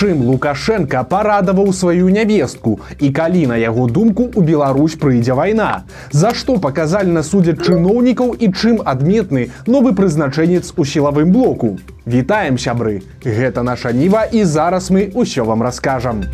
Чым Лукашенко парадаваў сваю нявестку і калі на яго думку у Беларусь прыйдзе вайна. За што паказальна судзяць чыноўнікаў і чым адметны новы прызначэнец у сілавым блоку. Вітаем сябры. Гэта наша ніва і зараз мы ўсё вам раскажам.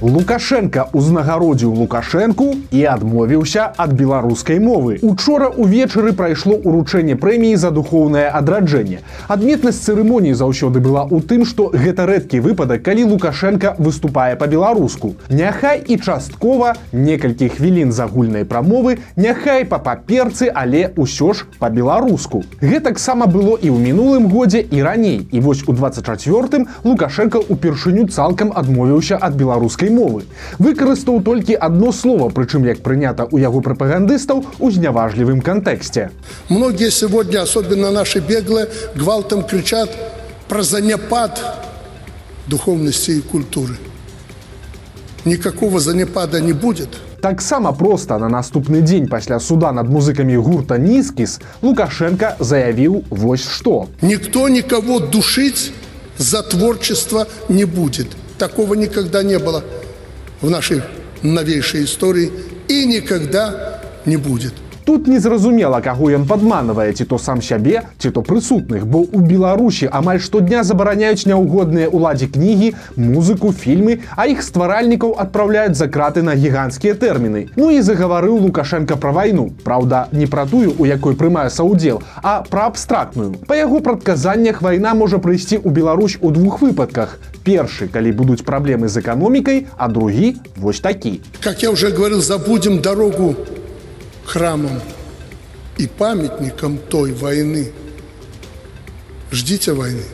Лукашенко узнагародзіў лукашэнку і адмовіўся ад беларускай мовы. Учора ўвечары прайшло ўручэнне прэміі за духоўнае адраджэнне. Адметнасць цырымоніі заўсёды была ў тым, што гэта рэдкі выпадак, калі Лукашенко выступае па-беларуску. Няхай і часткова некалькі хвілін загульнай прамовы, няхай па паперцы, але ўсё ж па-беларуску. Гэтаксама было і ў мінулым годзе і раней. І вось у 24 Лукашенко упершыню цалкам адмовіўся ад беларускай мовы. Выкарыстаў толькі одно слово, прычым як прынята у яго прапагандыстаў у зняважлівым кантэксце. Многие сегодня, особенно наши беглые, гвалтом кричат про занепад духовности и культуры. Никакого занепада не будет. Таксама проста на наступны дзень пасля суда над музыкамі гурта Нізкіс Лукашенко заявіў вось што. Никто никого душить за творчество не будет. Такого никогда не было в нашей новейшей истории и никогда не будет. Тут незразумела, каго ён падманвае ці то сам сябе, ці то прысутных, бо ў Беларусі амаль штодня забараняюць няўгодныя ўладзе кнігі, музыку, фільмы, а іх стваральнікаў адпраўляюць за краты на гіганцкія тэрміны. Ну і загаварыў Лукашенко пра вайну. Праўда, не пра тую, у якой прымае саўдзел, а пра абстрактную. Па яго прадказаннях вайна можа прыйсці ў Беларусь у двух выпадках. Першы, калі будуць праблемы з эканомікай, а другі вось такі. Как я уже говорил, забудем дорогу храмам и памятникам той войны. Ждите войны.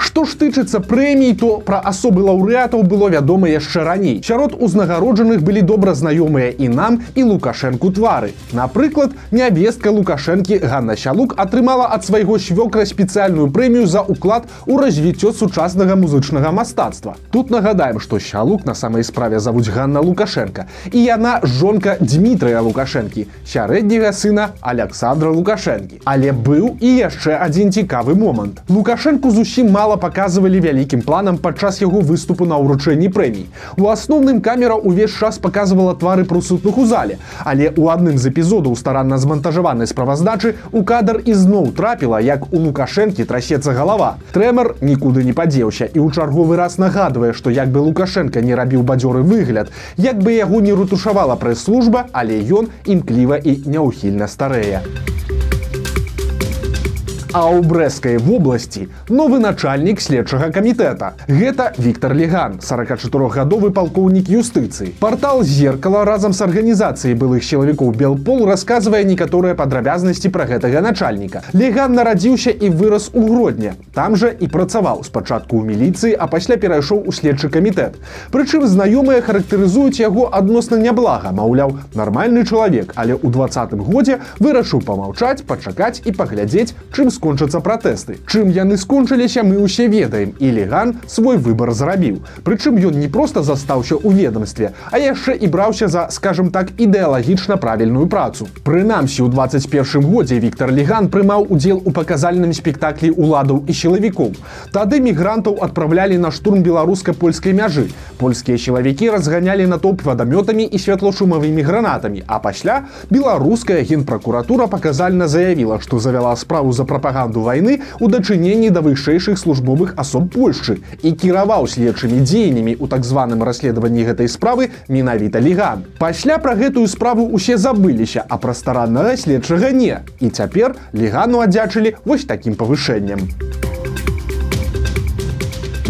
Што ж тычыцца прэмій, то пра асобы лаўрэатаў было вядома яшчэ раней. Сярод узнагароджаных былі добра знаёмыя і нам і лукашэнку твары. Напрыклад, нявестка лукашэнкі Ганна Сялук атрымала ад свайго свёкра спецыяльную прэмію за ўклад у развіццё сучаснага музычнага мастацтва. Тут нагадаем, што сялук на самай справе завуць Ганна Лукашенко і яна жонка Дмітрыя Лукашэнкі, сярэдняга сына Александра Лукашэнкі. Але быў і яшчэ адзін цікавы момант. Лукашэнку зусім мала мала паказвалі вялікім планам падчас яго выступу на ўручэнні прэмій. У асноўным камера ўвесь час паказвала твары прысутных у зале, але ў адным з эпізодаў старанна змантажаванай справаздачы у кадр ізноў трапіла, як у лукашэнкі трасецца галава. Трэмар нікуды не падзеўся і ў чарговы раз нагадвае, што як бы лукашенко не рабіў бадзёры выгляд, як бы яго не рутушавала прэс-служба, але ён імкліва і няўхільна старэе. А ў брэскай вобласці новы начальнік следчага камітэта. Гэта Віктор Леган, 44гадовы палкоўнік юстыцыі. Партал зеркала разам з арганізацыяй былых сілавікоў Белпол расказвае некаторыя падрабязнасці пра гэтага начальніка. Леган нарадзіўся і вырас у гродня. Там жа і працаваў спачатку ў міліцыі, а пасля перайшоў у следчы камітэт. Прычым знаёмыя характарызуюць яго адносна няблага, маўляў, нармальны чалавек, але ў двадцатым годзе вырашыў памаўчаць, пачакаць і паглядзець, чым скончацца пратэсты. Чым яны скончыліся, мы ўсе ведаем і леган свой выбар зрабіў. Прычым ён не проста застаўся ў ведомстве, а яшчэ і браўся за, скажем так, ідэалагічна правільную працу. Прынамсі, у 21 годзе Віктор Леган прымаў удзел у паказальным спектаклі уладаў і сілавікоў. Тады мігрантаў адпраўлялі на штурм беларуска-польскай мяжы. Польскія сілавікі разганялі натоп вадамётамі і святлошумавымі гранатамі, а пасля беларуская генпракуратура паказальна заявіла, што завяла справу за прапаганду прапаганду вайны у дачыненні да вышэйшых службовых асоб Польшчы і кіраваў следчымі дзеяннямі ў так званым расследаванні гэтай справы менавіта леган. Пасля пра гэтую справу усе забыліся, а пра стараннага следчага не. І цяпер легану аддзячылі вось такім павышэннем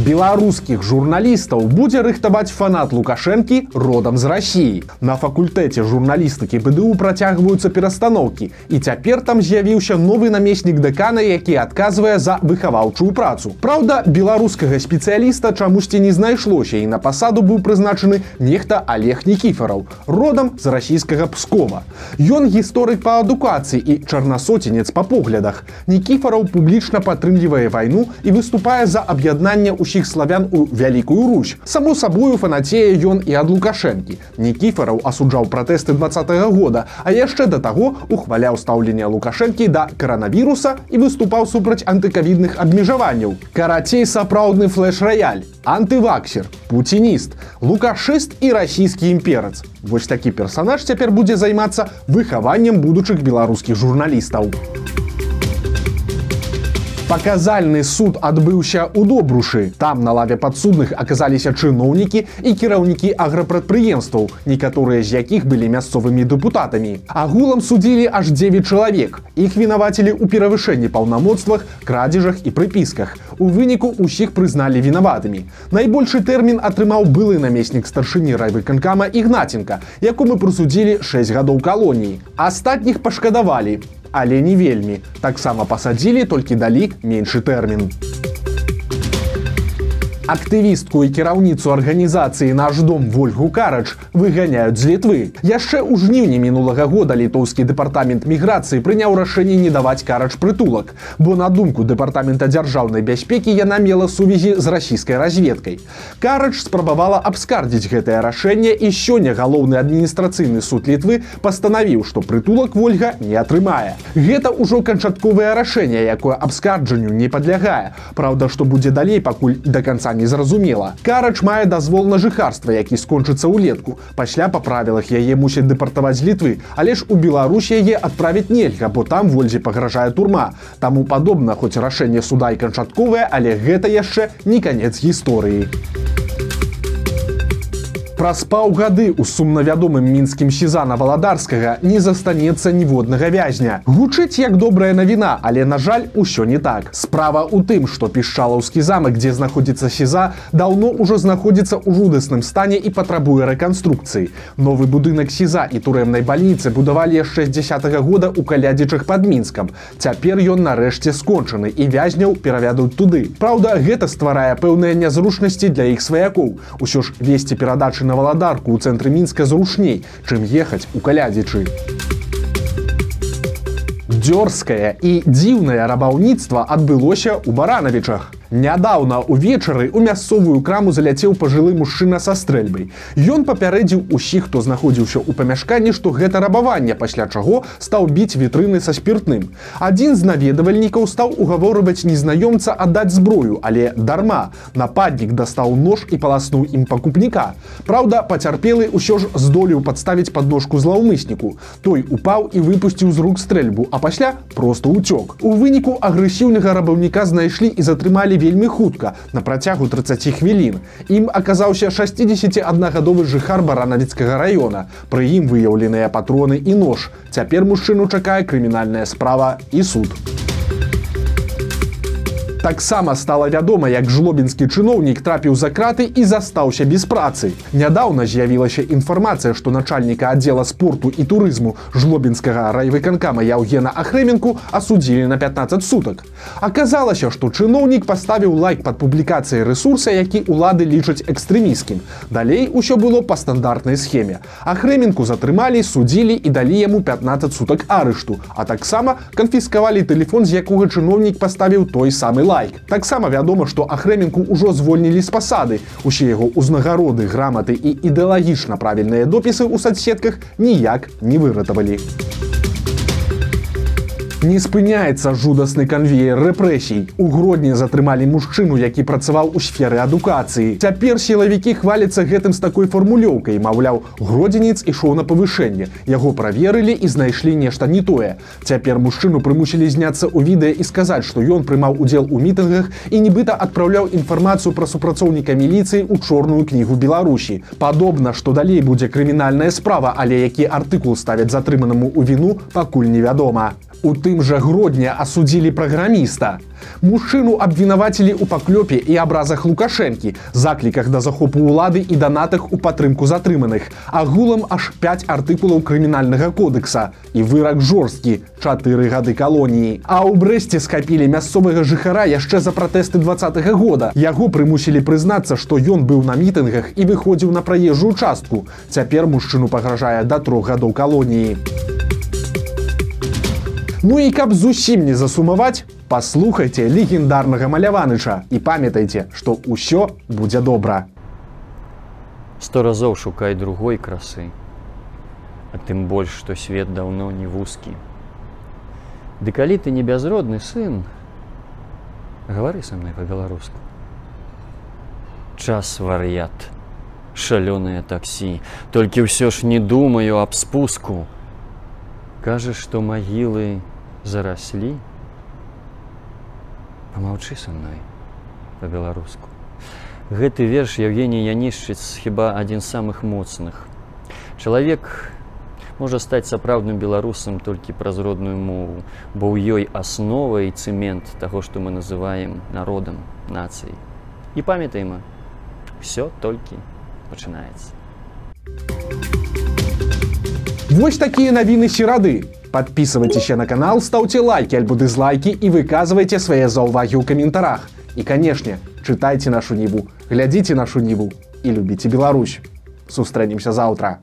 беларускіх журналістаў будзе рыхтаваць фанат лукашэнкі родам з рассіі на факультэце журналістыкі бДУ працягваюцца перастаноўкі і цяпер там з'явіўся новы намеснік дэкана які адказвае за выхаваўчую працу. Праўда беларускага спецыяліста чамусьці не знайшлося і на пасаду быў прызначаны нехта олег нікіфараў родам з расійскага пскова. Ён гісторык па адукацыі і чарнасоценец па поглядах. Нікіфараў публічна падтрымлівае вайну і выступае за аб'яднанне ў ўсіх славян у вялікую русь. Само сабою фанацея ён і ад лукашэнкі. Нікіфараў асуджаў пратэсты два -го года а яшчэ да таго ухваляў стаўленне лукашэнкі да каранавіруса і выступаў супраць антыкавідных абмежаванняў. Карацей сапраўдны флеш-раяль антываксер пуцініст лукашыст і расійскі імперац. Вось такі персанаж цяпер будзе займацца выхаваннем будучых беларускіх журналістаў. у Паказальны суд адбыўся ў добрушы. Там на лаве падсудных аказаліся чыноўнікі і кіраўнікі аграпрадпрыемстваў, некаторыя з якіх былі мясцовымі дэпутатамі. Агулам судзілі аж 9 чалавек. Іх вінавацілі ў перавышэнні паўнамоцтвах, крадзежах і прыпісках. У выніку ўсіх прызналі вінаватымі. Найбольшы тэрмін атрымаў былы намеснік старшыні райвыканкама ігнаценка, якому прысудзілі 6 гадоў калоніі. Астатніх пашкадавалі але не вельмі. Таксама пасадзілі толькі далі меншы тэрмін актывістку і кіраўніцу арганізацыі наш дом ольгу карач выганяюць з літвы. Яшчэ ў жніўні мінулага года літоўскі дэпартамент міграцыі прыняў рашэнне не даваць карач прытулак бо на думку дэпартамента дзяржаўнай бяспекі яна мела сувязі з расійскай разведкай. Карач спрабавала абскардзіць гэтае рашэнне і сёння галоўны адміністрацыйны суд літвы пастанавіў што прытулак ольга не атрымае. Гэта ўжо канчатковае рашэнне якое абскарджанню не падлягае. Праўда што будзе далей пакуль до конца не незразумела. Карач мае дазвол на жыхарства, які скончыцца ўлетку. Пасля па правілах яе мусяць дэпартаваць літвы, але ж у Беларусь яе адправіць нельга, бо там вользе пагражае турма. Таму падобна, хоць рашэнне суда і канчатковае, але гэта яшчэ не канец гісторыі праз паўгады у сумнавядомым мінскім сезана валадарскага не застанецца ніводнага вязня. Гучыць як добрая навіна але на жаль усё не так. Справа у тым што пішчалаўскі замак дзе знаходзіцца сеза даўно ўжо знаходзіцца ў жудасным стане і патрабуе рэканструкцыі. Новы будынак сеза і турэмнай бальніцы будавалі яшчэ з десятого года у калядзічых под мінскам. Цяпер ён нарэшце скончаны і вязняў перавядуць туды. Праўда гэта стварае пэўныя нязручнасці для іх сваякоў. Усё ж весці перадачы на валадарку ў цэнтры мінска зручней, чым ехаць у калядзічы. Дзёрзкае і дзіўнае рабаўніцтва адбылося ў баранавічах Нядаўна увечары у мясцовую краму заляцеў пажылы мужчына са стрэльбай. Ён папярэдзіў усіх, хто знаходзіўся ў памяшканні, што гэта рабаванне, пасля чаго стаў біць вітрыны са спіртным. Адзін з наведавальнікаў стаў угаворваць незнаёмца аддаць зброю, але дарма. Нападнік дастаў нож і паласнуў ім пакупніка. Праўда, пацярпелы ўсё ж здолеў падставіць падножку злаўмысніку. Той упаў і выпусціў з рук стрэльбу, а пасля просто ўцёк. У выніку агрэсіўнага рабаўніка знайшлі і затрымалі вельмі хутка на працягу 30 хвілін. Ім аказаўся 61гадовы жыхар баранавіцкага раёна. Пры ім выяўленыя патроны і нож. Цяпер мужчыну чакае крымінальная справа і суд таксама стала вядома як жлобінскі чыноўнік трапіў за краты і застаўся без працы. Нядаўна з'явілася інфармацыя што начальніка аддзела спорту і турызму жлобінскага райвыканкама яўгена ахрэменку асудзілі на 15 сутак. Аказалася што чыноўнік паставіў лайк под публікацыяй ресурса які улады лічаць экстрэміскім далей усё было па стандартнай схеме. Ахрэменку затрымалі судзілі і далі яму 15 сутак арышту а таксама канфіскавалі тэлефон з якога чыноўнік паставіў той самы лайк. Таксама вядома, што Ахрэменку ўжо звольнілі з пасады. Усе яго ўзнагароды, граматы і ідэалагічна правільныя допісы ў садсетках ніяк не выратавалі не спыняецца жудасны канвеер рэпрэсій. У гродні затрымалі мужчыну які працаваў у сферы адукацыі. Цяпер сілавікі хваляцца гэтым з такой фармулёўкай. Маўляў гродзенец ішоў на павышэнне. Яго праверылі і знайшлі нешта не тое. Цяпер мужчыну прымусілі зняцца ў відэа і сказаць што ён прымаў удзел у мітынгах і нібыта адпраўляў інфармацыю пра супрацоўніка міліцыі ў чорную кнігу беларусі. Падобна што далей будзе крымінальная справа але які артыкул ставяць затрыманаму ў віну пакуль невядома У тым жа гродня асудзілі праграміста. Мужчыну абвінавацілі ў паклёпе і абразах лукашэнкі, закліках да захопу ўлады і данатах у падтрымку затрыманых. Агулам аж 5 артыкулаў крымінальнага кодекса і вырак жорсткі чатыры гады калоніі. А ў брэсце скапілі мясцовага жыхара яшчэ за пратэсты два -го года. Яго прымусілі прызнацца, што ён быў на мітынгах і выходзіў на праезжую частку. Цяпер мужчыну пагражае да трох гадоў калоніі. Ну і каб зусім не засумаваць, паслухайце легендарнага маляваныча і памятайце, што ўсё будзе добра. Сто разоў шукай другой красы, а тым больш, што свет даўно не вузкі. Ды калі ты не бязродны сын, гавары са мной па-беларуску. Час вар'ят, шалёнае таксі, толькі ўсё ж не думаю аб спуску. Кажаш, што магілы зараслі. Памаўчы са мной па-беларуску. Гэты верш Евгений Янішчыц хіба адзін з самых моцных. Чалавек можа стаць сапраўдным беларусам толькі праз родную мову, бо ў ёй аснова і цэмент таго, што мы называем народам нацыяй. І памятаем, все толькі пачынаецца. Вось такія навіны серады. Подписывайтеся на канал, ставьте лайки альбо дизлайки и выказывайте свои заўвагі ў каментарах. І, канешне, чытайце нашу ніву, глядзіце нашу ніву і любіце Беларусь. Сустрэнемся заўтра.